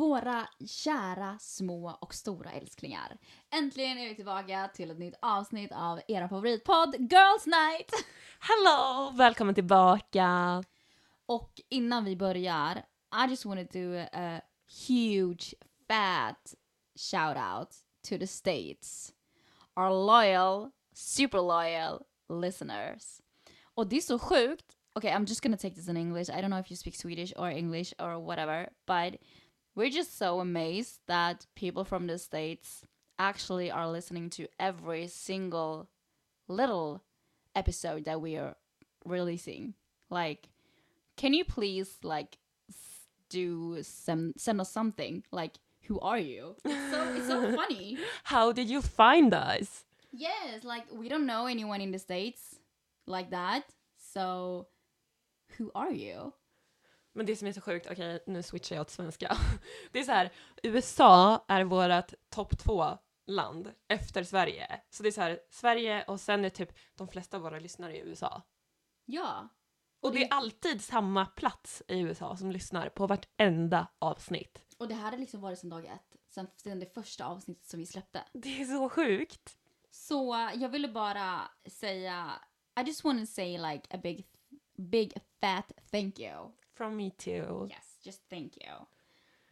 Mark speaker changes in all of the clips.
Speaker 1: Våra kära små och stora älsklingar. Äntligen är vi tillbaka till ett nytt avsnitt av era favoritpodd Girls Night!
Speaker 2: Hello! Välkommen tillbaka!
Speaker 1: Och innan vi börjar, I just want to do a huge fat shout out to the states. Our loyal, super loyal listeners. Och det är så sjukt. Okay, I'm just gonna take this in English. I don't know if you speak Swedish or English or whatever, but we're just so amazed that people from the states actually are listening to every single little episode that we are releasing. Like, can you please like do some send us something? Like, who are you? It's so it's so funny.
Speaker 2: How did you find us?
Speaker 1: Yes, like we don't know anyone in the states like that. So, who are you?
Speaker 2: Men det som är så sjukt, okej nu switchar jag till svenska. Det är så här, USA är vårat topp två land efter Sverige. Så det är så här, Sverige och sen är typ de flesta av våra lyssnare i USA.
Speaker 1: Ja,
Speaker 2: Och det är alltid samma plats i USA som lyssnar på vartenda avsnitt.
Speaker 1: och det här har liksom varit sedan dag ett, sen, sen det första avsnittet som vi släppte.
Speaker 2: Det är så sjukt.
Speaker 1: Så jag ville bara säga, I just want to say like a big, big fat thank you.
Speaker 2: From me too.
Speaker 1: Yes, just thank you.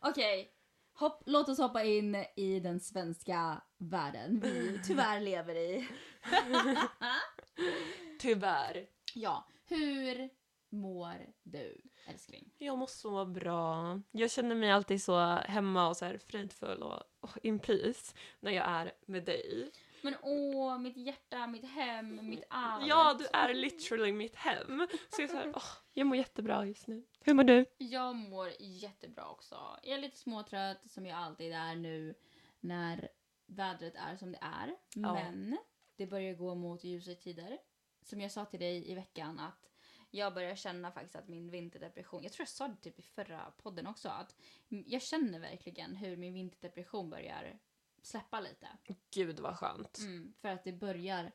Speaker 1: Okej, hopp, låt oss hoppa in i den svenska världen vi tyvärr lever i.
Speaker 2: Tyvärr.
Speaker 1: Ja, hur mår du älskling?
Speaker 2: Jag mår så bra. Jag känner mig alltid så hemma och så här fridfull och, och in peace när jag är med dig.
Speaker 1: Men åh, mitt hjärta, mitt hem, mitt allt.
Speaker 2: Ja, du är literally mitt hem. Så jag, är så här, åh, jag mår jättebra just nu. Hur mår du?
Speaker 1: Jag mår jättebra också. Jag är lite småtrött som jag alltid är nu när vädret är som det är.
Speaker 2: Ja.
Speaker 1: Men det börjar gå mot ljusare tider. Som jag sa till dig i veckan att jag börjar känna faktiskt att min vinterdepression, jag tror jag sa det typ i förra podden också, att jag känner verkligen hur min vinterdepression börjar släppa lite.
Speaker 2: Gud vad skönt.
Speaker 1: Mm, för att det börjar...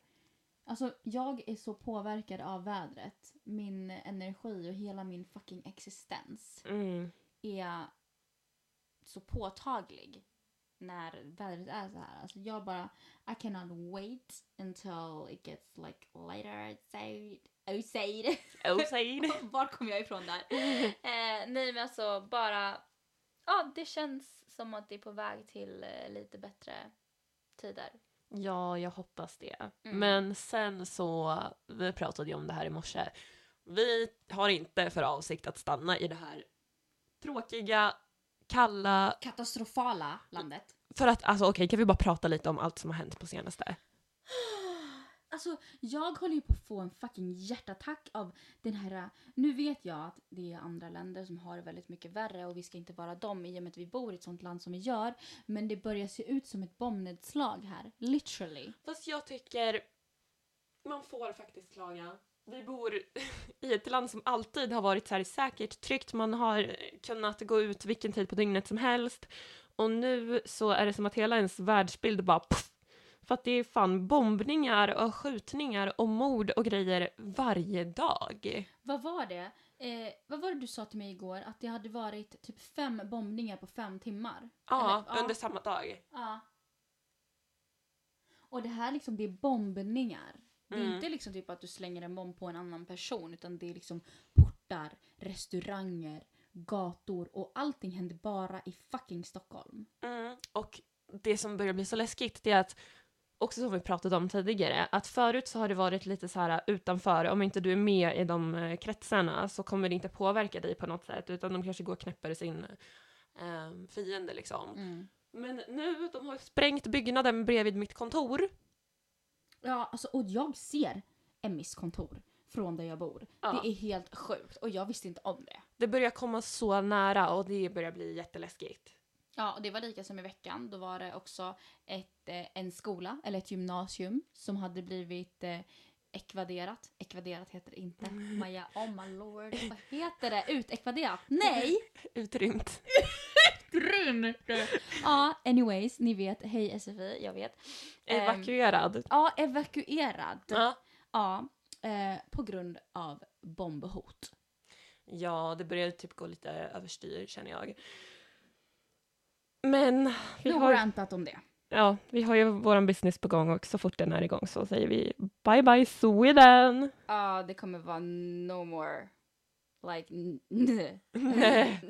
Speaker 1: Alltså jag är så påverkad av vädret. Min energi och hela min fucking existens
Speaker 2: Mm.
Speaker 1: är så påtaglig när vädret är så här. Alltså jag bara, I cannot wait until it gets like later outside. Outside.
Speaker 2: Outside.
Speaker 1: Var kom jag ifrån där? eh, nej men alltså bara, ja det känns som att det är på väg till eh, lite bättre tider.
Speaker 2: Ja, jag hoppas det.
Speaker 1: Mm.
Speaker 2: Men sen så, vi pratade ju om det här i morse. Vi har inte för avsikt att stanna i det här tråkiga, kalla...
Speaker 1: Katastrofala landet.
Speaker 2: För att, alltså okej, kan vi bara prata lite om allt som har hänt på senaste?
Speaker 1: Alltså, jag håller ju på att få en fucking hjärtattack av den här... Nu vet jag att det är andra länder som har det väldigt mycket värre och vi ska inte vara dem i och med att vi bor i ett sånt land som vi gör. Men det börjar se ut som ett bombnedslag här. Literally.
Speaker 2: Fast jag tycker man får faktiskt klaga. Vi bor i ett land som alltid har varit så här säkert, tryggt, man har kunnat gå ut vilken tid på dygnet som helst. Och nu så är det som att hela ens världsbild bara puff, för att det är fan bombningar och skjutningar och mord och grejer varje dag.
Speaker 1: Vad var det? Eh, vad var det du sa till mig igår? Att det hade varit typ fem bombningar på fem timmar?
Speaker 2: Ja,
Speaker 1: Eller-
Speaker 2: under samma dag.
Speaker 1: Ja. Och det här liksom, det är bombningar. Det är
Speaker 2: Mm.
Speaker 1: inte liksom typ att du slänger en bomb på en annan person utan det är liksom portar, restauranger, gator och allting händer bara i fucking Stockholm.
Speaker 2: Mm. Och det som börjar bli så läskigt det är att, också som vi pratade om tidigare, att förut så har det varit lite så här utanför, om inte du är med i de eh, kretsarna så kommer det inte påverka dig på något sätt, utan de kanske går och knäpper sin eh, fiende liksom.
Speaker 1: Mm.
Speaker 2: Men nu, de har sprängt byggnaden bredvid mitt kontor.
Speaker 1: Ja, alltså, och jag ser Emmys kontor från där jag bor.
Speaker 2: Ja.
Speaker 1: Det är helt sjukt och jag visste inte om det.
Speaker 2: Det börjar komma så nära och det börjar bli jätteläskigt.
Speaker 1: Ja, och det var lika som i veckan. Då var det också ett, eh, en skola, eller ett gymnasium, som hade blivit eh, ekvaderat. Ekvaderat heter det inte. Maja, oh my lord. Vad heter det? Utekvaderat? Nej!
Speaker 2: Utrymt.
Speaker 1: Grym! Ja, anyways, ni vet. Hej SFI, jag vet. Ehm,
Speaker 2: Evakuerad.
Speaker 1: ja, evakuerad.
Speaker 2: Ja.
Speaker 1: Ja, eh, på grund av bombhot.
Speaker 2: Ja, det börjar typ gå lite överstyr känner jag. Men vi har,
Speaker 1: rantat om det.
Speaker 2: ja, vi har ju vår business på gång och så fort den är igång så säger vi bye bye Sweden!
Speaker 1: Ja, det kommer vara no more like
Speaker 2: Nej.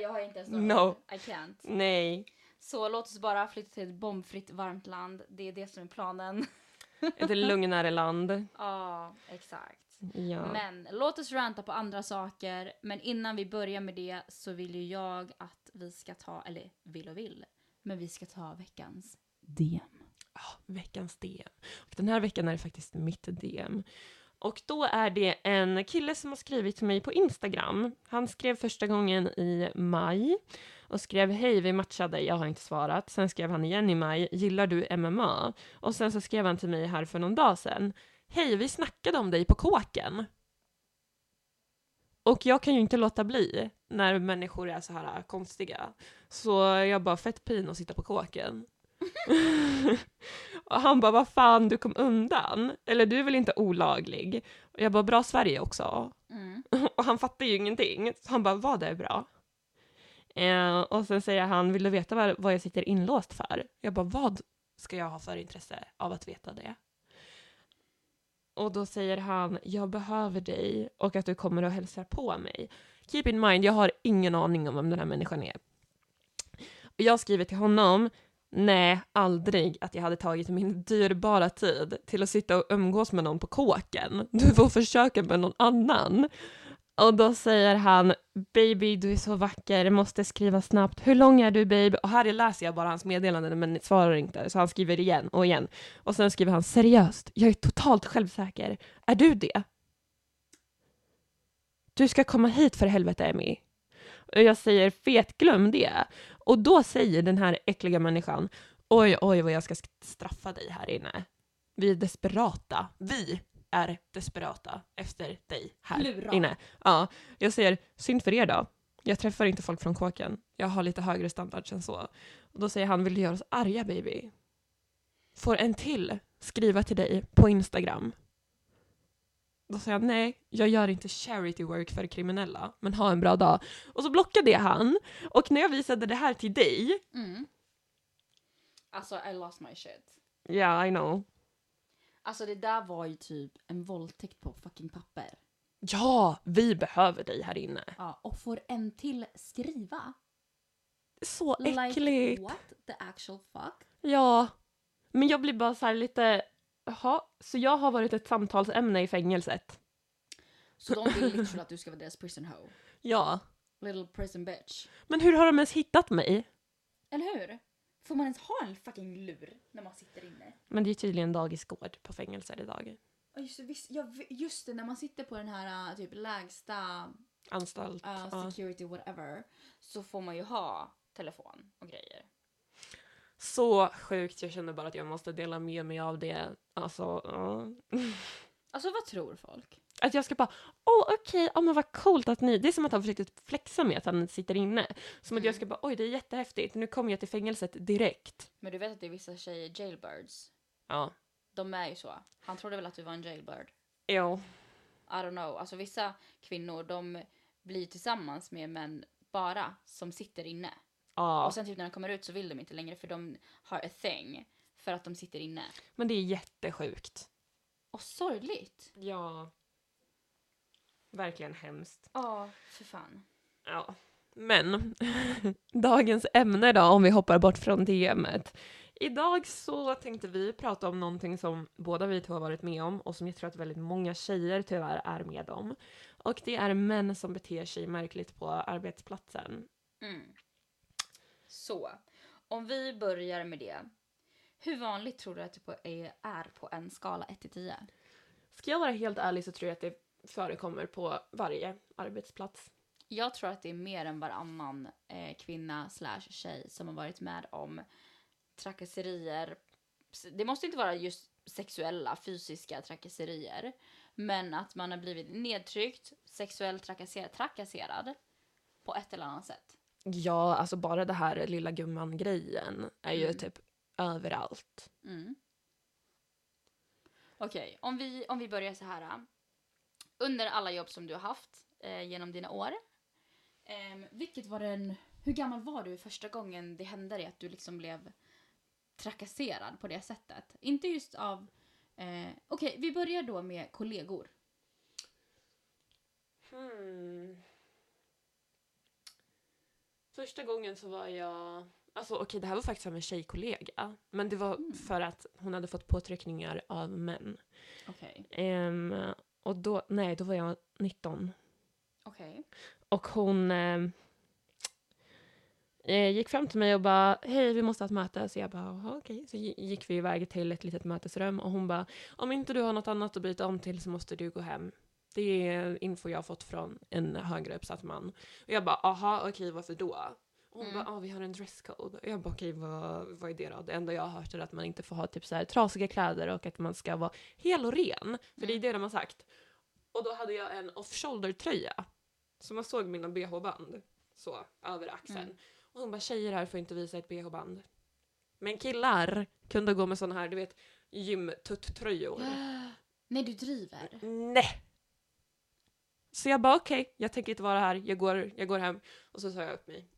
Speaker 1: jag har inte ens några
Speaker 2: No.
Speaker 1: I can't.
Speaker 2: Nej,
Speaker 1: Så låt oss bara flytta till ett bombfritt varmt land. Det är det som är planen.
Speaker 2: ett lugnare land.
Speaker 1: Ja, exakt.
Speaker 2: Ja.
Speaker 1: Men låt oss ranta på andra saker. Men innan vi börjar med det så vill ju jag att vi ska ta, eller vill och vill, men vi ska ta veckans DM.
Speaker 2: Ah, veckans DM. Och den här veckan är det faktiskt mitt DM. Och då är det en kille som har skrivit till mig på Instagram. Han skrev första gången i maj och skrev hej, vi matchade, jag har inte svarat. Sen skrev han igen i maj, gillar du MMA? Och sen så skrev han till mig här för någon dag sedan, hej, vi snackade om dig på kåken. Och jag kan ju inte låta bli när människor är så här konstiga. Så jag bara, fett pin att sitta på kåken. och han bara, vad fan, du kom undan? Eller du är väl inte olaglig? Och jag bara, bra Sverige också.
Speaker 1: Mm.
Speaker 2: och han fattar ju ingenting. Så han bara, vad är bra? Eh, och sen säger han, vill du veta vad, vad jag sitter inlåst för? Jag bara, vad ska jag ha för intresse av att veta det? Och då säger han, jag behöver dig och att du kommer och hälsar på mig. Keep in mind, jag har ingen aning om vem den här människan är. Och jag skriver till honom, nej, aldrig att jag hade tagit min dyrbara tid till att sitta och umgås med någon på kåken. Du får försöka med någon annan. Och då säger han, baby du är så vacker, måste skriva snabbt. Hur lång är du baby? Och här läser jag bara hans meddelanden men svarar inte, så han skriver igen och igen. Och sen skriver han, seriöst, jag är totalt självsäker. Är du det? Du ska komma hit för helvete, Emmy. Och jag säger, fet glöm det. Och då säger den här äckliga människan, oj, oj, vad jag ska straffa dig här inne. Vi är desperata. Vi är desperata efter dig här
Speaker 1: Lura.
Speaker 2: inne. Ja, jag säger, synd för er då. Jag träffar inte folk från kåken. Jag har lite högre standard än så. Och då säger han, vill du göra oss arga baby? Får en till skriva till dig på Instagram. Då säger jag, nej, jag gör inte charity work för kriminella, men ha en bra dag. Och så blockade jag han. Och när jag visade det här till dig,
Speaker 1: Mm. Alltså, I lost my shit.
Speaker 2: yeah I know.
Speaker 1: Alltså det där var ju typ en våldtäkt på fucking papper.
Speaker 2: Ja, vi behöver dig här inne.
Speaker 1: Ja, och får en till skriva?
Speaker 2: Så
Speaker 1: Like
Speaker 2: äckligt.
Speaker 1: what the actual fuck?
Speaker 2: Ja, men jag blir bara så här lite, jaha, så jag har varit ett samtalsämne i fängelset.
Speaker 1: Så de vill literally att du ska vara deras prison hoe.
Speaker 2: Ja,
Speaker 1: Little prison bitch.
Speaker 2: men hur har de ens hittat mig?
Speaker 1: Eller hur? Får man ens ha en fucking lur när man sitter inne?
Speaker 2: Men det är tydligen dagisgård på fängelser idag.
Speaker 1: Ja just, det, visst, ja, vi- just det, när man sitter på den här uh, typ lägsta
Speaker 2: Anstalt.
Speaker 1: uh,
Speaker 2: ja.
Speaker 1: security whatever så får man ju ha telefon och grejer.
Speaker 2: Så sjukt, jag känner bara att jag måste dela med mig av det. Alltså, ja.
Speaker 1: Alltså vad tror folk?
Speaker 2: Att jag ska bara, åh okej, ja men vad coolt att ni, det är som att han försökte flexa med att han sitter inne. Som att jag ska bara, oj det är jättehäftigt, nu kommer jag till fängelset direkt.
Speaker 1: Men du vet att det är vissa tjejer jailbirds?
Speaker 2: Ja.
Speaker 1: De är ju så. Han trodde väl att du var en jailbird?
Speaker 2: Jo.
Speaker 1: I don't know. Alltså vissa kvinnor de blir tillsammans med män bara som sitter inne.
Speaker 2: Ja.
Speaker 1: Och sen typ när de kommer ut så vill de inte längre för de har a thing. För att de sitter inne.
Speaker 2: Men det är jättesjukt.
Speaker 1: Och sorgligt.
Speaker 2: Ja. Verkligen hemskt.
Speaker 1: Ja, för fan.
Speaker 2: Ja. Men, dagens ämne då, om vi hoppar bort från DMet. Idag så tänkte vi prata om någonting som båda vi två har varit med om och som jag tror att väldigt många tjejer tyvärr är med om. Och det är män som beter sig märkligt på arbetsplatsen.
Speaker 1: Mm. Så, om vi börjar med det. Hur vanligt tror du att det är på en skala 1 till 10?
Speaker 2: Ska jag vara helt ärlig så tror jag att det förekommer på varje arbetsplats.
Speaker 1: Jag tror att det är mer än varannan eh, kvinna slash tjej som har varit med om trakasserier. Det måste inte vara just sexuella, fysiska trakasserier. Men att man har blivit nedtryckt, sexuellt trakasserad, trakasserad på ett eller annat sätt.
Speaker 2: Ja, alltså bara det här lilla gumman-grejen är ju
Speaker 1: Mm.
Speaker 2: typ överallt.
Speaker 1: Mm. Okej, om, vi, om vi börjar så här. Under alla jobb som du har haft eh, genom dina år. ehm, vilket var den, hur gammal var du första gången det hände dig att du liksom blev trakasserad på det sättet? Inte just av... Eh, Okej, vi börjar då med kollegor.
Speaker 2: Hmm. Första gången så var jag... Alltså okej, det här var faktiskt av en tjejkollega. Men det var
Speaker 1: Mm.
Speaker 2: för att hon hade fått påtryckningar av män.
Speaker 1: Okej.
Speaker 2: Ehm, och då, nej, då var jag 19.
Speaker 1: Okej.
Speaker 2: Och hon ehm, eh, gick fram till mig och bara, hej vi måste ha ett möte. Så jag bara, "Jaha, okej. Så gi- gick vi iväg till ett litet mötesrum och hon bara, om inte du har något annat att byta om till så måste du gå hem. Det är info jag har fått från en högre uppsatt man. Och jag bara, aha, okej, varför då? Och hon
Speaker 1: Mm.
Speaker 2: bara, ah, vi har en dresscode. Och jag bara, okej, vad, vad är det då? Det enda jag har hört är att man inte får ha typ så här trasiga kläder och att man ska vara hel och ren. För det är
Speaker 1: Mm.
Speaker 2: det de har sagt. Och då hade jag en off-shoulder-tröja. Så man såg mina bh-band så, över axeln.
Speaker 1: Mm.
Speaker 2: Och hon bara, tjejer här får inte visa ett bh-band. Men killar kunde gå med sån här, du vet, gymtutt-tröjor.
Speaker 1: Nej, du driver.
Speaker 2: Nej! Så jag bara, okej, jag tänker inte vara här, jag går, jag går hem. Och så sa jag upp mig.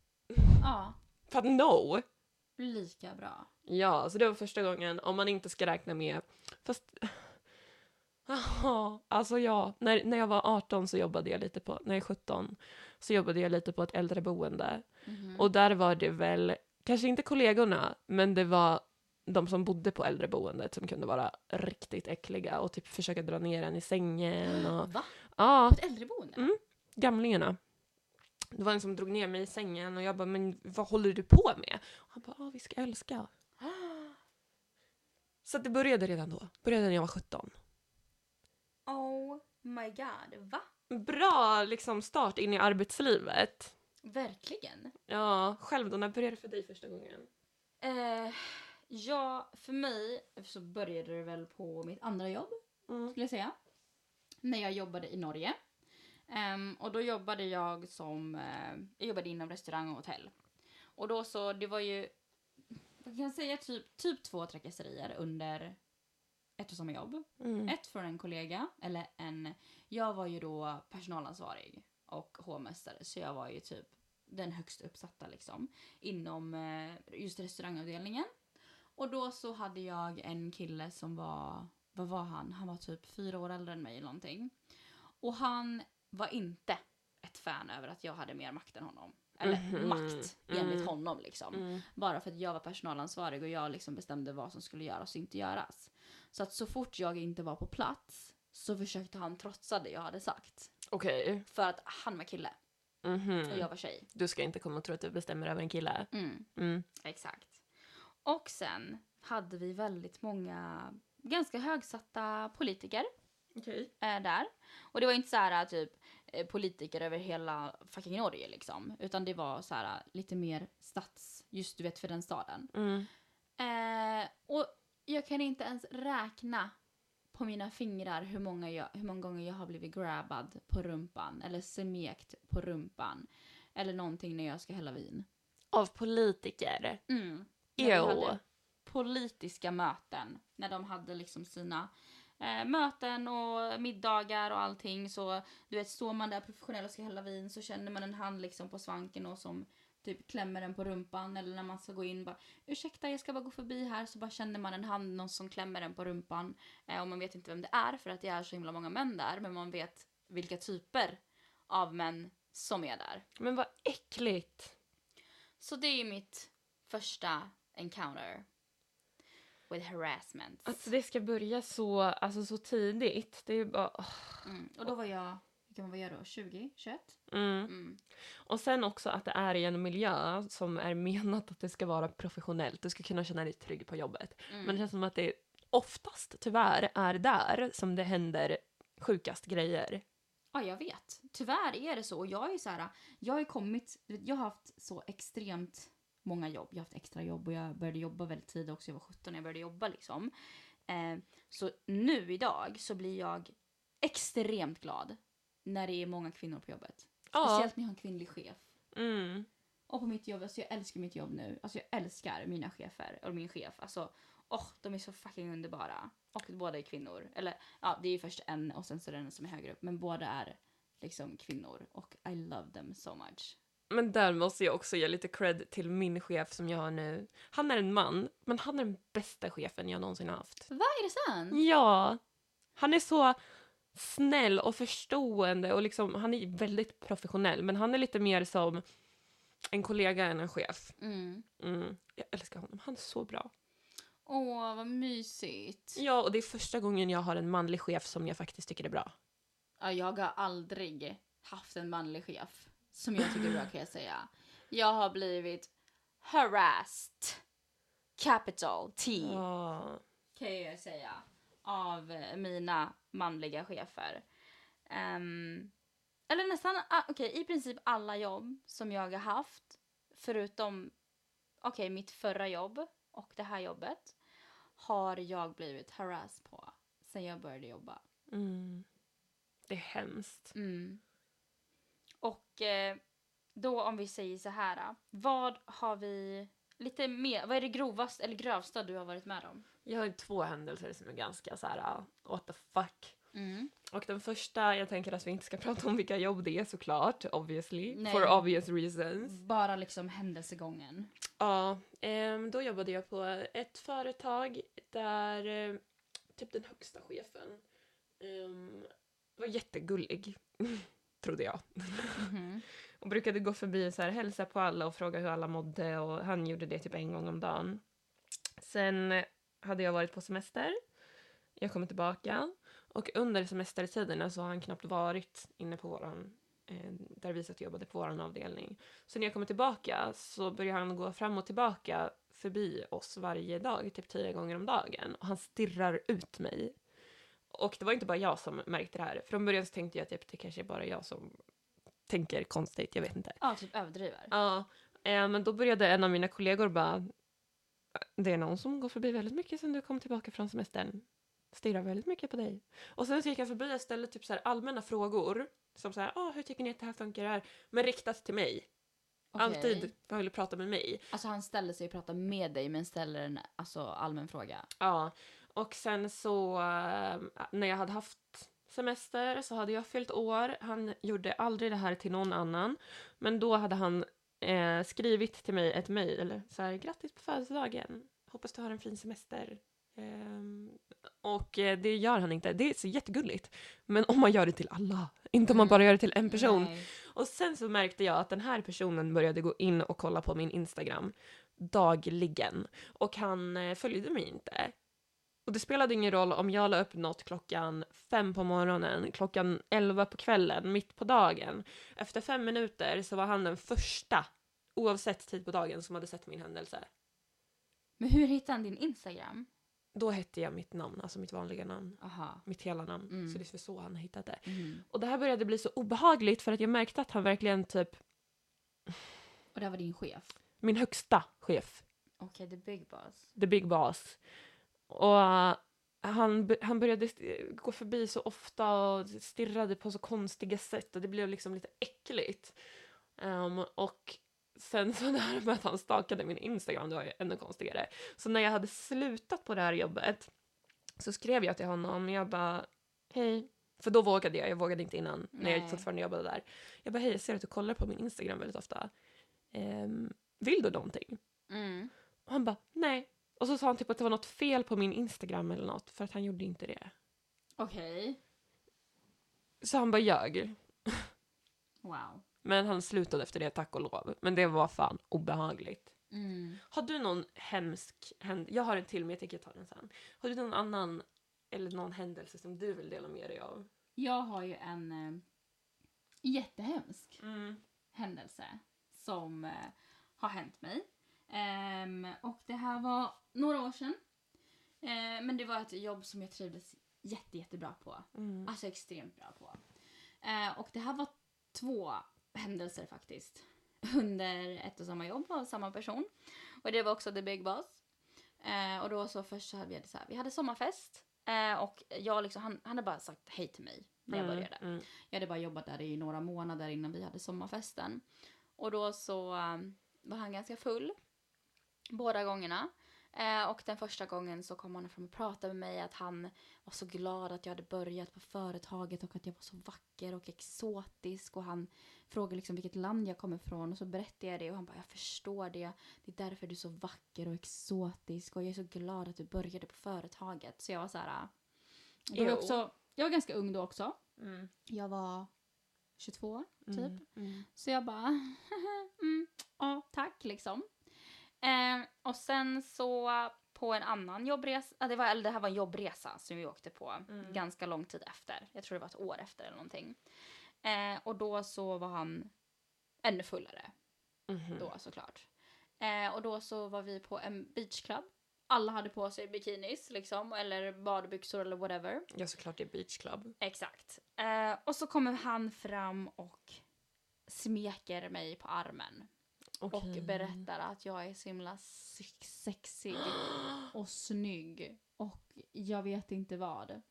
Speaker 1: Ja,
Speaker 2: För att no!
Speaker 1: lika bra.
Speaker 2: Ja, så det var första gången, om man inte ska räkna med... Fast... Alltså ja. När, när jag var 18 så jobbade jag lite på... När jag är 17 så jobbade jag lite på ett äldreboende.
Speaker 1: Mhm.
Speaker 2: Och där var det väl, kanske inte kollegorna, men det var de som bodde på äldreboendet som kunde vara riktigt äckliga och typ försöka dra ner en i sängen och...
Speaker 1: Va?
Speaker 2: Ja,
Speaker 1: På ett äldreboende?
Speaker 2: Mm. gamlingarna. Det var en som drog ner mig i sängen och jag bara, men vad håller du på med? Och han bara, ah, vi ska älska. Så det började redan då. Började när jag var 17.
Speaker 1: Oh my god, va?
Speaker 2: Bra liksom start in i arbetslivet.
Speaker 1: Verkligen.
Speaker 2: Ja, själv då, när började det för dig första gången?
Speaker 1: Eh, ja, för mig så började det väl på mitt andra jobb,
Speaker 2: Mm.
Speaker 1: skulle jag säga. När jag jobbade i Norge. Ehm, och då jobbade jag som, eh, jag jobbade inom restaurang och hotell. Och då så, det var ju, vad kan jag säga, typ, typ två trakasserier under ett och samma jobb.
Speaker 2: Mm.
Speaker 1: Ett från en kollega, eller en... Jag var ju då personalansvarig och hovmästare, så jag var ju typ den högst uppsatta liksom inom eh, just restaurangavdelningen. Och då så hade jag en kille som var, vad var han? Han var typ fyra år äldre än mig eller någonting. Och han var inte ett fan över att jag hade mer makt än honom. Eller
Speaker 2: Mhm,
Speaker 1: makt enligt
Speaker 2: mm.
Speaker 1: honom liksom.
Speaker 2: Mm.
Speaker 1: Bara för att jag var personalansvarig och jag liksom bestämde vad som skulle göras och inte göras. Så att så fort jag inte var på plats så försökte han trotsa det jag hade sagt.
Speaker 2: Okej.
Speaker 1: För att han var kille
Speaker 2: Mhm.
Speaker 1: och jag var tjej.
Speaker 2: Du ska inte komma och tro att du bestämmer över en kille.
Speaker 1: Mm,
Speaker 2: Mm.
Speaker 1: exakt. Och sen hade vi väldigt många ganska högsatta politiker
Speaker 2: Okej.
Speaker 1: eh, där. Och det var inte så här typ politiker över hela fucking Norge liksom. Utan det var så här lite mer stats, just du vet för den staden.
Speaker 2: Mm.
Speaker 1: Eh, och jag kan inte ens räkna på mina fingrar hur många, jag, hur många gånger jag har blivit grabbad på rumpan eller smekt på rumpan. Eller någonting när jag ska hälla vin.
Speaker 2: Av politiker?
Speaker 1: Mm. När vi
Speaker 2: Jo.
Speaker 1: hade politiska möten. När de hade liksom sina eh, möten och middagar och allting. Så du vet, står man där professionell och ska hälla vin så känner man en hand liksom på svanken och som typ klämmer den på rumpan. Eller när man ska gå in bara ursäkta jag ska bara gå förbi här så bara känner man en hand någon som klämmer den på rumpan. Eh, och man vet inte vem det är för att det är så himla många män där. Men man vet vilka typer av män som är där.
Speaker 2: Men vad äckligt.
Speaker 1: Så det är mitt första encounter with harassment.
Speaker 2: Att det ska börja så, alltså så tidigt. Det är bara... åh.
Speaker 1: Mm. Och då var jag, gammal var jag då? 20? 21?
Speaker 2: Mm.
Speaker 1: Mm.
Speaker 2: Och sen också att det är i en miljö som är menat att det ska vara professionellt. Du ska kunna känna dig trygg på jobbet.
Speaker 1: Mm.
Speaker 2: Men det känns som att det oftast tyvärr är där som det händer sjukast grejer.
Speaker 1: Ja, jag vet. Tyvärr är det så. Och jag är så här, jag har kommit, jag har haft så extremt många jobb. Jag har haft extra jobb och jag började jobba väldigt tidigt också. Jag var 17 när jag började jobba liksom. Eh, så nu idag så blir jag extremt glad när det är många kvinnor på jobbet.
Speaker 2: Ja.
Speaker 1: Speciellt när jag har en kvinnlig chef.
Speaker 2: Mm.
Speaker 1: Och på mitt jobb, alltså jag älskar mitt jobb nu. Alltså jag älskar mina chefer, och min chef. Alltså, åh, de är så fucking underbara. Och båda är kvinnor. Eller ja, det är ju först en och sen så är det en som är högre upp. Men båda är liksom kvinnor och I love them so much.
Speaker 2: Men där måste jag också ge lite cred till min chef som jag har nu. Han är en man, men han är den bästa chefen jag någonsin har haft.
Speaker 1: Vad är det sant?
Speaker 2: Ja! Han är så snäll och förstående och liksom, han är väldigt professionell, men han är lite mer som en kollega än en chef.
Speaker 1: Mm.
Speaker 2: Mm. Jag älskar honom, han är så bra.
Speaker 1: Åh, vad mysigt.
Speaker 2: Ja, och det är första gången jag har en manlig chef som jag faktiskt tycker är bra.
Speaker 1: Ja, jag har aldrig haft en manlig chef som jag tycker är bra kan jag säga. Jag har blivit harassed. Capital T
Speaker 2: Ja.
Speaker 1: kan jag säga. Av eh, mina manliga chefer. Ehm, eller nästan, ah, okej i princip alla jobb som jag har haft. Förutom, okej mitt förra jobb och det här jobbet. Har jag blivit harassed på sen jag började jobba.
Speaker 2: Mm. Det är hemskt.
Speaker 1: Mm. Och eh, då om vi säger så här. Vad har vi lite mer, vad är det grovaste eller grövsta du har varit med om?
Speaker 2: Jag har två händelser som är ganska så här, uh, what the fuck.
Speaker 1: Mm.
Speaker 2: Och den första, jag tänker att vi inte ska prata om vilka jobb det är såklart, obviously.
Speaker 1: Nej.
Speaker 2: For obvious reasons.
Speaker 1: Bara liksom händelsegången.
Speaker 2: Ja, ehm, då jobbade jag på ett företag där eh, typ den högsta chefen ehm, var jättegullig, trodde jag.
Speaker 1: Mhm.
Speaker 2: Och brukade gå förbi så här, hälsa på alla och fråga hur alla mådde och han gjorde det typ en gång om dagen. Sen hade jag varit på semester. Jag kom tillbaka och under semestertiderna så har han knappt varit inne på våran eh, där vi satt och jobbade på våran avdelning. Så när jag kommer tillbaka så börjar han gå fram och tillbaka förbi oss varje dag, typ tio gånger om dagen. Och han stirrar ut mig. Och det var inte bara jag som märkte det här. Från början så tänkte jag typ det kanske är bara jag som tänker konstigt, jag vet inte.
Speaker 1: Ja, typ överdriver.
Speaker 2: Ja, eh, men då började en av mina kollegor bara det är någon som går förbi väldigt mycket sen du kom tillbaka från semestern. Stirrar väldigt mycket på dig. Och sen så gick jag förbi och ställde typ så allmänna frågor. Som så här, ah, hur tycker ni att det här funkar här? Men riktat till mig.
Speaker 1: Okej.
Speaker 2: Alltid ville prata med mig.
Speaker 1: Alltså han ställer sig och pratar med dig men ställer en alltså, allmän fråga.
Speaker 2: Ja, och sen så eh, när jag hade haft semester så hade jag fyllt år. Han gjorde aldrig det här till någon annan. Men då hade han eh, skrivit till mig ett mejl. Så här, grattis på födelsedagen. Hoppas du har en fin semester. Ehm, och eh, det gör han inte. Det är så jättegulligt. Men om man gör det till alla. Inte om man bara gör det till en person.
Speaker 1: Nej.
Speaker 2: Och sen så märkte jag att den här personen började gå in och kolla på min Instagram dagligen. Och han eh, följde mig inte. Och det spelade ingen roll om jag la upp något klockan fem på morgonen, klockan elva på kvällen, mitt på dagen. Efter fem minuter så var han den första, oavsett tid på dagen, som hade sett min händelse.
Speaker 1: Men hur hittade han din Instagram?
Speaker 2: Då hette jag mitt namn, alltså mitt vanliga namn.
Speaker 1: Aha.
Speaker 2: Mitt hela namn.
Speaker 1: Mm.
Speaker 2: Så det är så han hittade.
Speaker 1: Mhm.
Speaker 2: Och det här började bli så obehagligt för att jag märkte att han verkligen typ,
Speaker 1: Och det här var din chef?
Speaker 2: min högsta chef,
Speaker 1: Okej, the big boss.
Speaker 2: the big boss. Och uh, han, han började gå förbi så ofta och stirrade på så konstiga sätt och det blev liksom lite äckligt. Ehm, och sen så det här med att han stakade min Instagram, det var ju ännu konstigare. Så när jag hade slutat på det här jobbet så skrev jag till honom, jag bara hej. För då vågade jag, jag vågade inte innan när jag
Speaker 1: Nej.
Speaker 2: fortfarande jobbade där. Jag bara hej, jag ser att du kollar på min Instagram väldigt ofta. Ehm, vill du någonting?
Speaker 1: Mm.
Speaker 2: Och han bara, nej. Och så sa han typ att det var något fel på min Instagram eller något, för att han gjorde inte det.
Speaker 1: Okej.
Speaker 2: Så han bara ljög.
Speaker 1: Wow.
Speaker 2: Men han slutade efter det, tack och lov. Men det var fan obehagligt.
Speaker 1: Mm.
Speaker 2: Har du någon hemsk händelse? Jag har en till, men jag tänker ta den sen. Har du någon annan, eller någon händelse som du vill dela med dig av?
Speaker 1: Jag har ju en eh, jättehemsk händelse som eh, har hänt mig. Ehm, och det här var några år sedan. Eh, men det var ett jobb som jag trivdes jätte, jättebra på.
Speaker 2: Mm.
Speaker 1: Alltså extremt bra på. Eh, och det här var två händelser faktiskt. Under ett och samma jobb av samma person. Och det var också the big boss. Eh, och då så först så hade vi, så här, vi hade sommarfest. Och jag liksom, han, han hade bara sagt hej till mig när jag började.
Speaker 2: Mm.
Speaker 1: Jag hade bara jobbat där i några månader innan vi hade sommarfesten. Och då så um, var han ganska full båda gångerna. Eh, och den första gången så kom han fram och pratade med mig att han var så glad att jag hade börjat på företaget och att jag var så vacker och exotisk. Och han frågade liksom vilket land jag kommer ifrån och så berättade jag det och han bara jag förstår det. Det är därför du är så vacker och exotisk och jag är så glad att du började på företaget. Så jag var så här... Då var också, jag var ganska ung då också.
Speaker 2: Mm.
Speaker 1: Jag var 22 typ.
Speaker 2: Mm. Mm.
Speaker 1: Så jag bara, mm, ja tack liksom. Eh, och sen så på en annan jobbresa, ja, det, var, eller det här var en jobbresa som vi åkte på
Speaker 2: Mm.
Speaker 1: ganska lång tid efter. Jag tror det var ett år efter eller någonting. Eh, och då så var han ännu fullare
Speaker 2: Mhm.
Speaker 1: då såklart. Eh, och då så var vi på en beachclub. Alla hade på sig bikinis liksom, eller badbyxor eller whatever.
Speaker 2: Ja, såklart det är beach club.
Speaker 1: Exakt. Eh, och så kommer han fram och smeker mig på armen. Och
Speaker 2: Okej.
Speaker 1: berättar att jag är så himla sex- sexig och snygg. Och jag vet inte vad.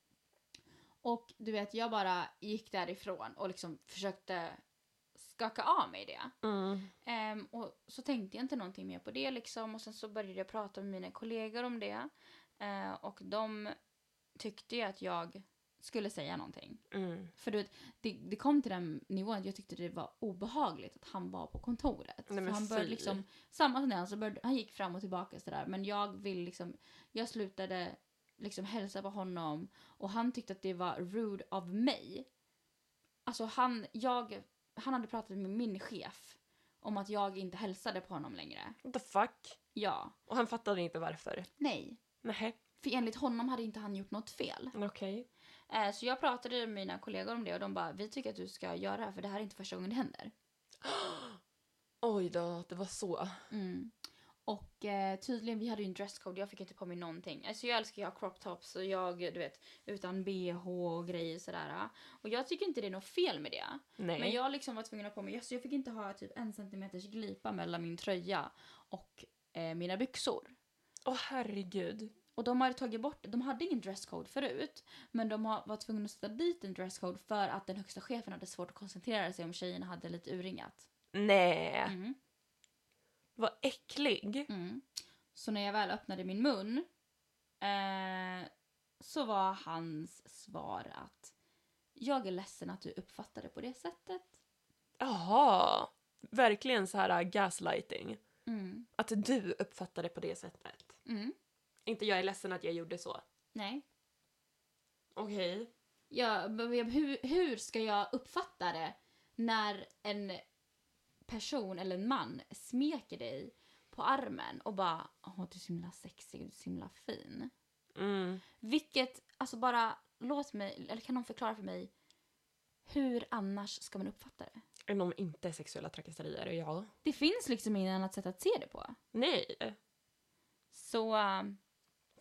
Speaker 1: Och du vet, jag bara gick därifrån och liksom försökte skaka av mig det.
Speaker 2: Mm.
Speaker 1: Ehm, och så tänkte jag inte någonting mer på det liksom. Och sen så började jag prata med mina kollegor om det. Eh, och de tyckte ju att jag skulle säga någonting.
Speaker 2: Mm.
Speaker 1: För du vet, det, det kom till den nivån att jag tyckte det var obehagligt att han var på kontoret.
Speaker 2: Nej,
Speaker 1: han började
Speaker 2: fy.
Speaker 1: liksom, samma tendens, så började, han gick fram och tillbaka sådär. Men jag vill liksom, jag slutade liksom hälsa på honom och han tyckte att det var rude av mig. Alltså han, jag, han hade pratat med min chef om att jag inte hälsade på honom längre.
Speaker 2: What the fuck?
Speaker 1: Ja.
Speaker 2: Och han fattade inte varför.
Speaker 1: Nej.
Speaker 2: Nej.
Speaker 1: För enligt honom hade inte han gjort något fel.
Speaker 2: Okej.
Speaker 1: Eh, så jag pratade med mina kollegor om det och de bara, vi tycker att du ska göra det här för det här är inte första gången det händer.
Speaker 2: Oj då, det var så.
Speaker 1: Mm. Och eh, tydligen, vi hade ju en dresscode, jag fick inte på mig någonting. Alltså jag älskar att ha crop tops och jag, du vet, utan bh och grejer sådär. Och jag tycker inte det är något fel med det.
Speaker 2: Nej.
Speaker 1: Men jag liksom var tvungen att ha på mig, alltså jag fick inte ha typ en centimeters glipa mellan min tröja och eh, mina byxor.
Speaker 2: Åh herregud.
Speaker 1: Och de hade tagit bort, de hade ingen dresscode förut. Men de var tvungna att sätta dit en dresscode för att den högsta chefen hade svårt att koncentrera sig om tjejerna hade lite urringat.
Speaker 2: Nej.
Speaker 1: Mm.
Speaker 2: Vad äcklig.
Speaker 1: Mm. Så när jag väl öppnade min mun eh, så var hans svar att jag är ledsen att du uppfattade det på det sättet.
Speaker 2: Jaha. Verkligen så här äh, gaslighting.
Speaker 1: Mm.
Speaker 2: Att du uppfattade det på det sättet.
Speaker 1: Mm.
Speaker 2: Inte jag är ledsen att jag gjorde så.
Speaker 1: Nej.
Speaker 2: Okej.
Speaker 1: Jag, men hur, hur ska jag uppfatta det när en person eller en man smeker dig på armen och bara åh du är så himla sexig, du är så himla fin.
Speaker 2: Mm.
Speaker 1: Vilket, alltså bara låt mig, eller kan någon förklara för mig hur annars ska man uppfatta det?
Speaker 2: Än om inte sexuella trakasserier, ja.
Speaker 1: Det finns liksom inget annat sätt att se det på.
Speaker 2: Nej.
Speaker 1: Så ähm,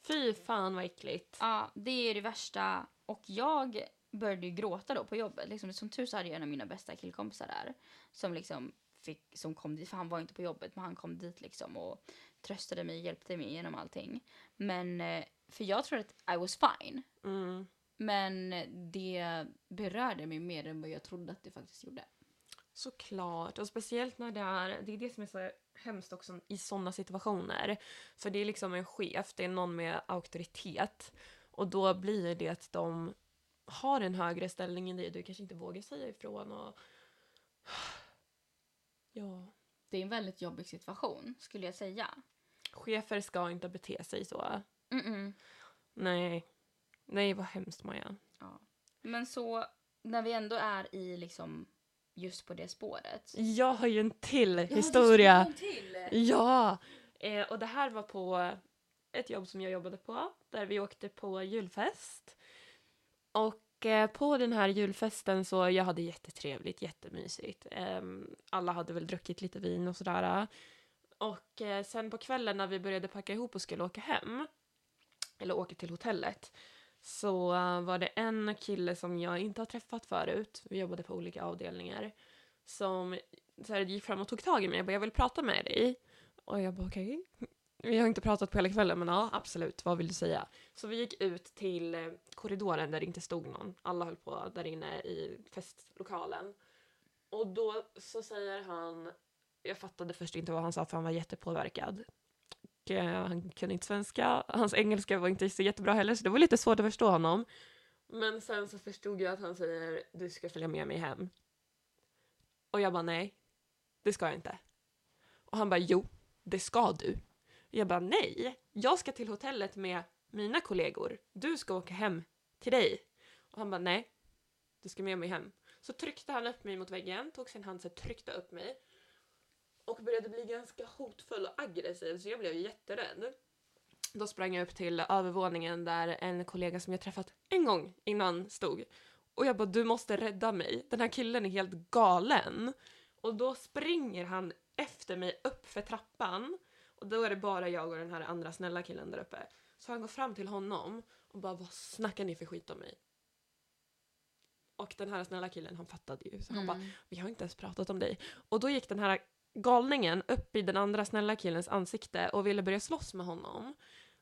Speaker 2: Fy fan vad äckligt.
Speaker 1: ja, det är det värsta. Och jag började ju gråta då på jobbet. Liksom, som tur så hade jag en av mina bästa killkompisar där. Som liksom fick, som kom dit, för han var inte på jobbet, men han kom dit liksom och tröstade mig, hjälpte mig genom allting. Men, eh, för jag tror att I was fine.
Speaker 2: Mm.
Speaker 1: Men det berörde mig mer än vad jag trodde att det faktiskt gjorde.
Speaker 2: Såklart. Och speciellt när det är, det är det som är så hemskt också i sådana situationer. För det är liksom en chef, det är någon med auktoritet. Och då blir det att de har en högre ställning än dig. Du kanske inte vågar säga ifrån och... Ja.
Speaker 1: Det är en väldigt jobbig situation, skulle jag säga.
Speaker 2: Chefer ska inte bete sig så.
Speaker 1: Mm-mm.
Speaker 2: Nej. Nej, vad hemskt Maja.
Speaker 1: Ja. Men så, när vi ändå är i liksom just på det spåret.
Speaker 2: Jag har ju en till
Speaker 1: Ja,
Speaker 2: historia.
Speaker 1: du en till.
Speaker 2: Ja! Eh, och det här var på ett jobb som jag jobbade på, där vi åkte på julfest. Och eh, på den här julfesten så, jag hade jättetrevligt, jättemysigt. Ehm, alla hade väl druckit lite vin och sådär. Och eh, sen på kvällen när vi började packa ihop och skulle åka hem, eller åka till hotellet, så eh, var det en kille som jag inte har träffat förut, vi jobbade på olika avdelningar, som så här, gick fram och tog tag i mig och bara, jag vill prata med dig. Och jag bara okej. Vi har inte pratat på hela kvällen men ja, absolut, vad vill du säga? Så vi gick ut till eh, korridoren där det inte stod någon. Alla höll på där inne i festlokalen. Och då så säger han, jag fattade först inte vad han sa för han var jättepåverkad eh, han kunde inte svenska. Hans engelska var inte så jättebra heller så det var lite svårt att förstå honom. Men sen så förstod jag att han säger du ska följa med mig hem. Och jag bara nej, det ska jag inte. Och han bara jo, det ska du. Och Jag bara nej, jag ska till hotellet med mina kollegor. Du ska åka hem till dig. Och han bara nej, du ska med mig hem. Så tryckte han upp mig mot väggen, tog sin hand och tryckte upp mig. Och började bli ganska hotfull och aggressiv så jag blev jätterädd. Då sprang jag upp till övervåningen där en kollega som jag träffat en gång innan stod. Och jag bara du måste rädda mig, den här killen är helt galen. Och då springer han efter mig upp för trappan. Och då är det bara jag och den här andra snälla killen där uppe. Så han går fram till honom och bara vad snackar ni för skit om mig? Och den här snälla killen han fattade ju så han bara
Speaker 1: Mm.
Speaker 2: vi har inte ens pratat om dig. Och då gick den här galningen upp i den andra snälla killens ansikte och ville börja slåss med honom.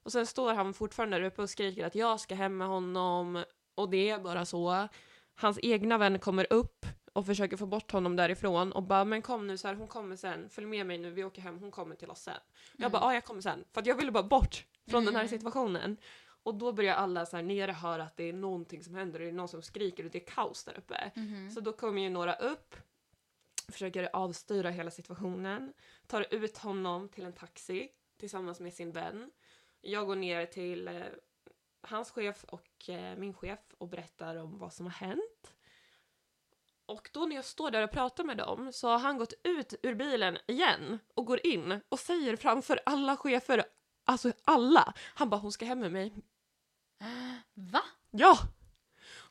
Speaker 2: Och sen står han fortfarande där uppe och skriker att jag ska hem med honom och det är bara så. Hans egna vän kommer upp och försöker få bort honom därifrån och bara men kom nu så här, hon kommer sen, följ med mig nu, vi åker hem, hon kommer till oss sen. Jag bara ja jag kommer sen, för att jag ville bara bort från den här
Speaker 1: Mm.
Speaker 2: situationen. Och då börjar alla så här nere höra att det är någonting som händer, det är någon som skriker och det är kaos där uppe.
Speaker 1: Mhm.
Speaker 2: Så då kommer ju några upp, försöker avstyra hela situationen, tar ut honom till en taxi tillsammans med sin vän. Jag går ner till eh, hans chef och eh, min chef och berättar om vad som har hänt. Och då när jag står där och pratar med dem så har han gått ut ur bilen igen och går in och säger framför alla chefer, alltså alla, han bara hon ska hem med mig.
Speaker 1: Va?
Speaker 2: Ja!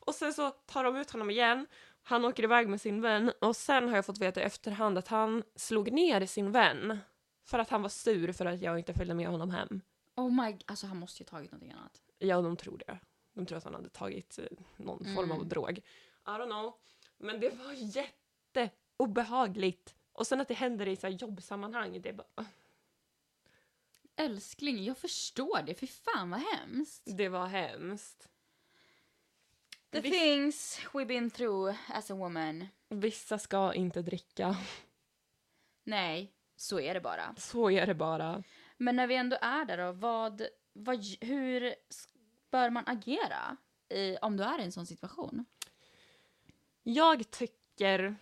Speaker 2: Och sen så tar de ut honom igen. Han åker iväg med sin vän och sen har jag fått veta i efterhand att han slog ner sin vän för att han var sur för att jag inte följde med honom hem.
Speaker 1: Oh my... Alltså han måste ju tagit någonting annat.
Speaker 2: Ja, de tror det. De tror att han hade tagit eh, någon form av
Speaker 1: Mm.
Speaker 2: drog. I don't know. Men det var jätteobehagligt. Och sen att det händer i så här jobbsammanhang, det är bara...
Speaker 1: Älskling, jag förstår det. Fy fan vad hemskt.
Speaker 2: Det var hemskt.
Speaker 1: The
Speaker 2: Vis-
Speaker 1: things we've been through as a woman.
Speaker 2: Vissa ska inte dricka.
Speaker 1: Nej, så är det bara.
Speaker 2: Så är det bara.
Speaker 1: Men när vi ändå är där då, vad, vad, hur bör man agera i, om du är i en sån situation?
Speaker 2: Jag tycker...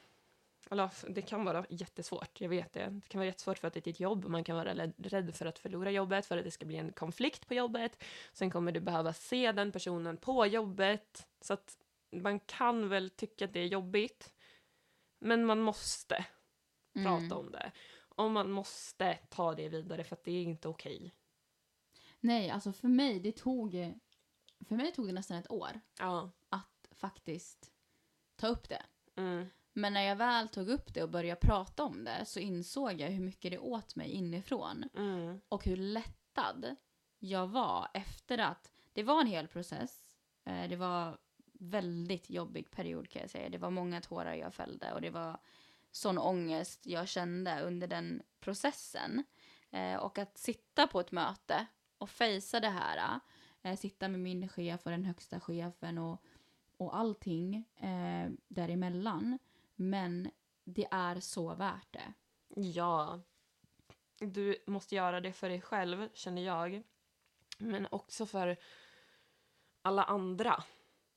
Speaker 2: Eller det kan vara jättesvårt, jag vet det. Det kan vara jättesvårt för att det är ditt jobb. Man kan vara rädd för att förlora jobbet, för att det ska bli en konflikt på jobbet. Sen kommer du behöva se den personen på jobbet. Så att man kan väl tycka att det är jobbigt. Men man måste
Speaker 1: Mm.
Speaker 2: prata om det. Och man måste ta det vidare för att det är inte okej.
Speaker 1: Nej, alltså för mig, det tog, för mig tog det nästan ett år
Speaker 2: Ja.
Speaker 1: att faktiskt ta upp det.
Speaker 2: Mm.
Speaker 1: Men när jag väl tog upp det och började prata om det så insåg jag hur mycket det åt mig inifrån.
Speaker 2: Mm.
Speaker 1: och hur lättad jag var efter att det var en hel process. Eh, Det var väldigt jobbig period kan jag säga. Det var många tårar jag fällde och det var sån ångest jag kände under den processen. Eh, Och att sitta på ett möte och fejsa det här, eh, sitta med min chef och den högsta chefen och, och allting eh, däremellan. Men det är så värt det.
Speaker 2: Ja. Du måste göra det för dig själv, känner jag. Men också för alla andra.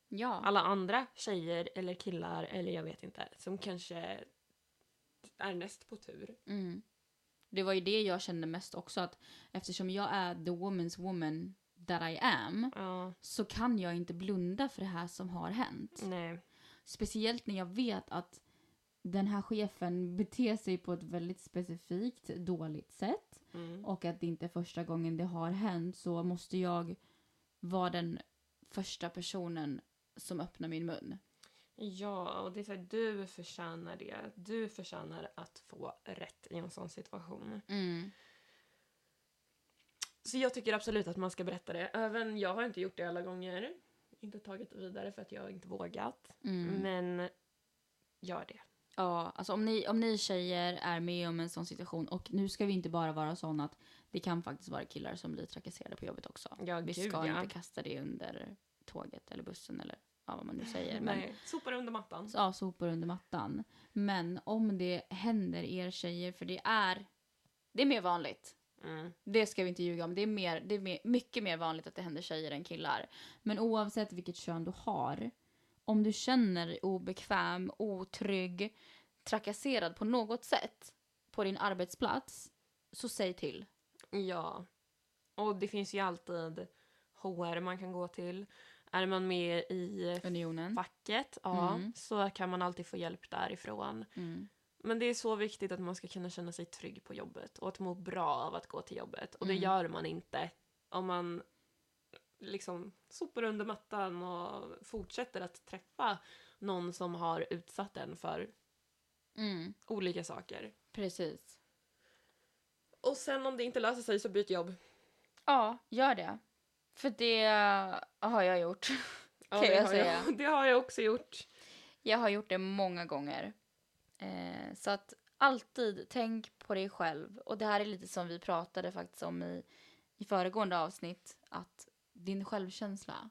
Speaker 1: Ja.
Speaker 2: Alla andra tjejer eller killar, eller jag vet inte, som kanske är näst på tur.
Speaker 1: Mm. Det var ju det jag kände mest också att eftersom jag är the woman's woman that I am
Speaker 2: Ja,
Speaker 1: så kan jag inte blunda för det här som har hänt.
Speaker 2: nej.
Speaker 1: Speciellt när jag vet att den här chefen beter sig på ett väldigt specifikt dåligt sätt
Speaker 2: Mm.
Speaker 1: och att det inte är första gången det har hänt så måste jag vara den första personen som öppnar min mun.
Speaker 2: Ja, och det är så här, du förtjänar det. Du förtjänar att få rätt i en sån situation.
Speaker 1: Mm.
Speaker 2: Så jag tycker absolut att man ska berätta det. Även jag har inte gjort det alla gånger. Inte tagit vidare för att jag inte vågat.
Speaker 1: Mm.
Speaker 2: Men gör det.
Speaker 1: Ja, alltså om ni, om ni tjejer är med om en sån situation och nu ska vi inte bara vara sån att det kan faktiskt vara killar som blir trakasserade på jobbet också.
Speaker 2: Ja,
Speaker 1: vi
Speaker 2: gud,
Speaker 1: ska
Speaker 2: ja.
Speaker 1: inte kasta det under tåget eller bussen eller ja, vad man nu säger. Men,
Speaker 2: Nej, sopar under mattan.
Speaker 1: ja, sopor under mattan. Men om det händer er tjejer, för det är, det är mer vanligt
Speaker 2: Mm.
Speaker 1: Det ska vi inte ljuga om. Det är, mer, det är mer, mycket mer vanligt att det händer tjejer än killar. Men oavsett vilket kön du har, om du känner dig obekväm, otrygg, trakasserad på något sätt på din arbetsplats, så säg till.
Speaker 2: Ja. Och det finns ju alltid HR man kan gå till. Är man med i
Speaker 1: Unionen.
Speaker 2: facket, ja,
Speaker 1: Mm.
Speaker 2: så kan man alltid få hjälp därifrån.
Speaker 1: Mm.
Speaker 2: Men det är så viktigt att man ska kunna känna sig trygg på jobbet och att må bra av att gå till jobbet. Och det
Speaker 1: Mm.
Speaker 2: gör man inte om man liksom sopar under mattan och fortsätter att träffa någon som har utsatt en för
Speaker 1: Mm.
Speaker 2: olika saker.
Speaker 1: Precis.
Speaker 2: Och sen om det inte löser sig så byt jobb.
Speaker 1: Ja, gör det. För det har jag gjort.
Speaker 2: Ja,
Speaker 1: Kan
Speaker 2: det,
Speaker 1: jag
Speaker 2: har
Speaker 1: säga.
Speaker 2: jag, det har jag också gjort.
Speaker 1: Jag har gjort det många gånger. Eh, så att alltid tänk på dig själv. Och det här är lite som vi pratade faktiskt om i, i föregående avsnitt. Att din självkänsla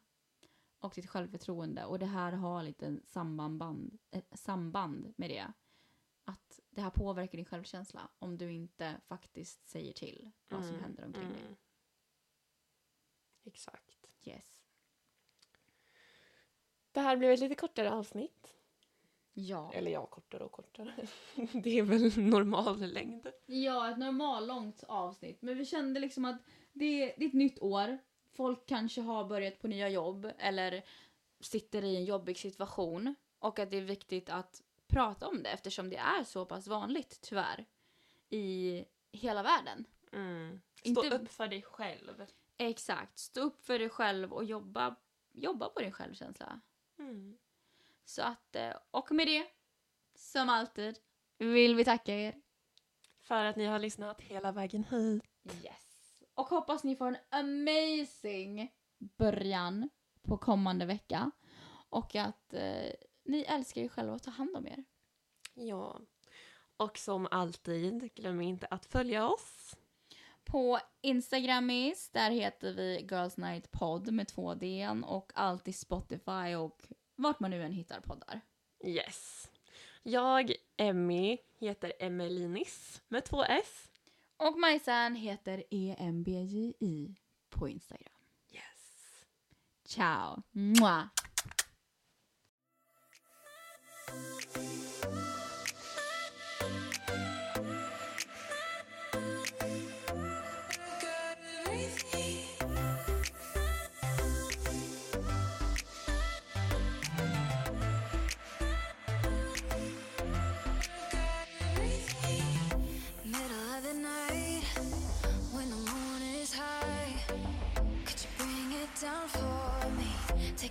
Speaker 1: och ditt självförtroende. Och det här har lite samband, ett samband med det. Att det här påverkar din självkänsla om du inte faktiskt säger till vad som
Speaker 2: Mm,
Speaker 1: händer omkring dig.
Speaker 2: mm. Exakt.
Speaker 1: Yes.
Speaker 2: Det här blev ett lite kortare avsnitt.
Speaker 1: Ja.
Speaker 2: Eller ja, kortare och kortare. Det är väl normal längd.
Speaker 1: Ja, ett normallångt avsnitt. Men vi kände liksom att det, det är ett nytt år. Folk kanske har börjat på nya jobb eller sitter i en jobbig situation. Och att det är viktigt att prata om det eftersom det är så pass vanligt, tyvärr, i hela världen.
Speaker 2: Mm. Stå
Speaker 1: Inte-
Speaker 2: upp för dig själv.
Speaker 1: Exakt. Stå upp för dig själv och jobba, jobba på din självkänsla.
Speaker 2: Mm.
Speaker 1: Så att, eh, och med det, som alltid, vill vi tacka er.
Speaker 2: För att ni har lyssnat hela vägen hit.
Speaker 1: Yes. Och hoppas ni får en amazing början på kommande vecka. Och att eh, ni älskar er själva och tar hand om er.
Speaker 2: Ja. Och som alltid, glöm inte att följa oss.
Speaker 1: På Instagramis, där heter vi Girls Night Pod med två D och alltid Spotify och vart man nu än hittar poddar.
Speaker 2: Yes. Jag, Emmy, heter Emelinis med två S.
Speaker 1: Och Majsan heter EMBJI på Instagram.
Speaker 2: Yes.
Speaker 1: Ciao! Mwah.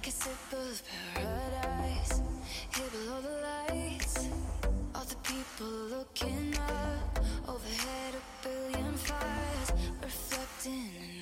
Speaker 3: Take a sip of paradise. Here below the lights All the people looking up. Overhead a billion fires Reflecting